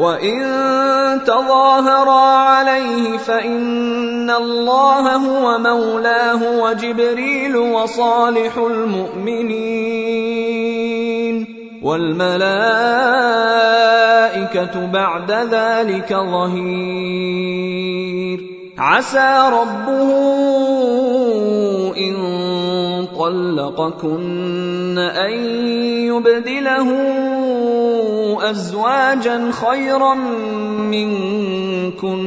وان تظاهرا عليه فان الله هو مولاه وجبريل وصالح المؤمنين والملائكه بعد ذلك ظهير عسى ربه ان طلقكن ان يبدله أزواجا خيرا منكن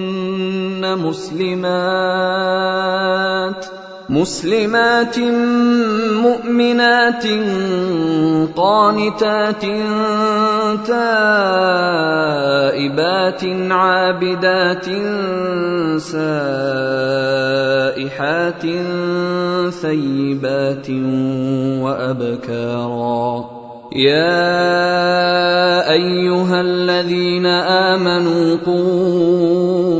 مسلمات مسلمات مؤمنات قانتات تائبات عابدات سائحات ثيبات وأبكارا يا أيها الذين آمنوا قوا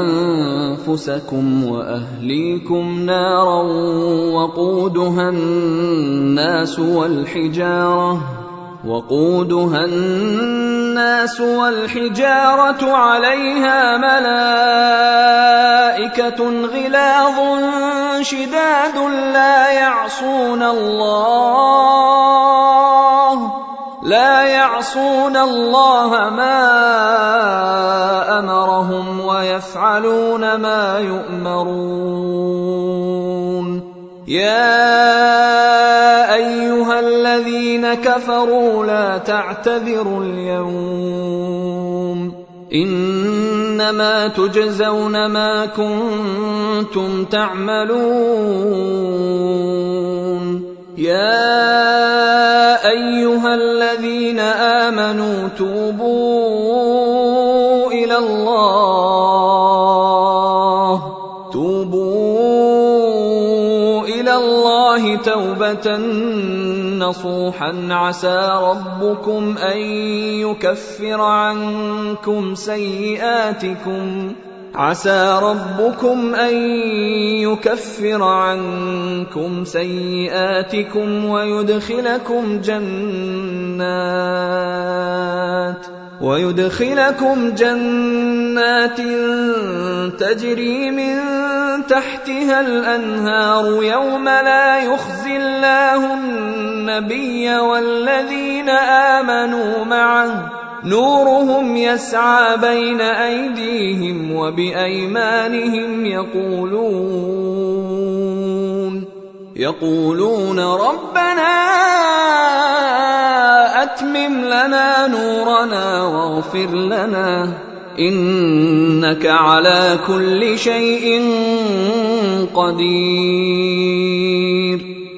أنفسكم وأهليكم نارا وقودها الناس والحجارة وقودها الناس والحجارة عليها ملائكة غلاظ شداد لا يعصون الله لا يعصون الله ما أمرهم ويفعلون ما يؤمرون. يا الذين كفروا لا تعتذروا اليوم. إنما تجزون ما كنتم تعملون. يا أيها الذين آمنوا توبوا إلى الله. توبوا إلى الله توبة نصوحا عسى ربكم أن يكفر عنكم سيئاتكم. عسى ربكم أن يكفر عنكم سيئاتكم ويدخلكم جنات ويدخلكم جنات تجري من تحتها الأنهار. يوم لا يخزي الله النبي والذين آمنوا معه. نورهم يسعى بين أيديهم وبأيمانهم يقولون. يقولون ربنا أتمم لنا نورنا واغفر لنا. إنك على كل شيء قدير.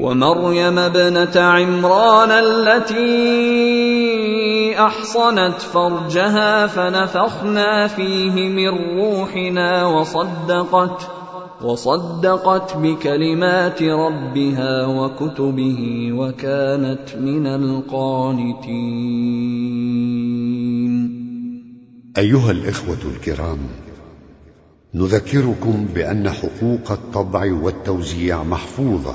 ومريم ابنة عمران التي أحصنت فرجها فنفخنا فيه من روحنا وصدقت وصدقت بكلمات ربها وكتبه وكانت من القانتين. أيها الإخوة الكرام نذكركم بأن حقوق الطبع والتوزيع محفوظة.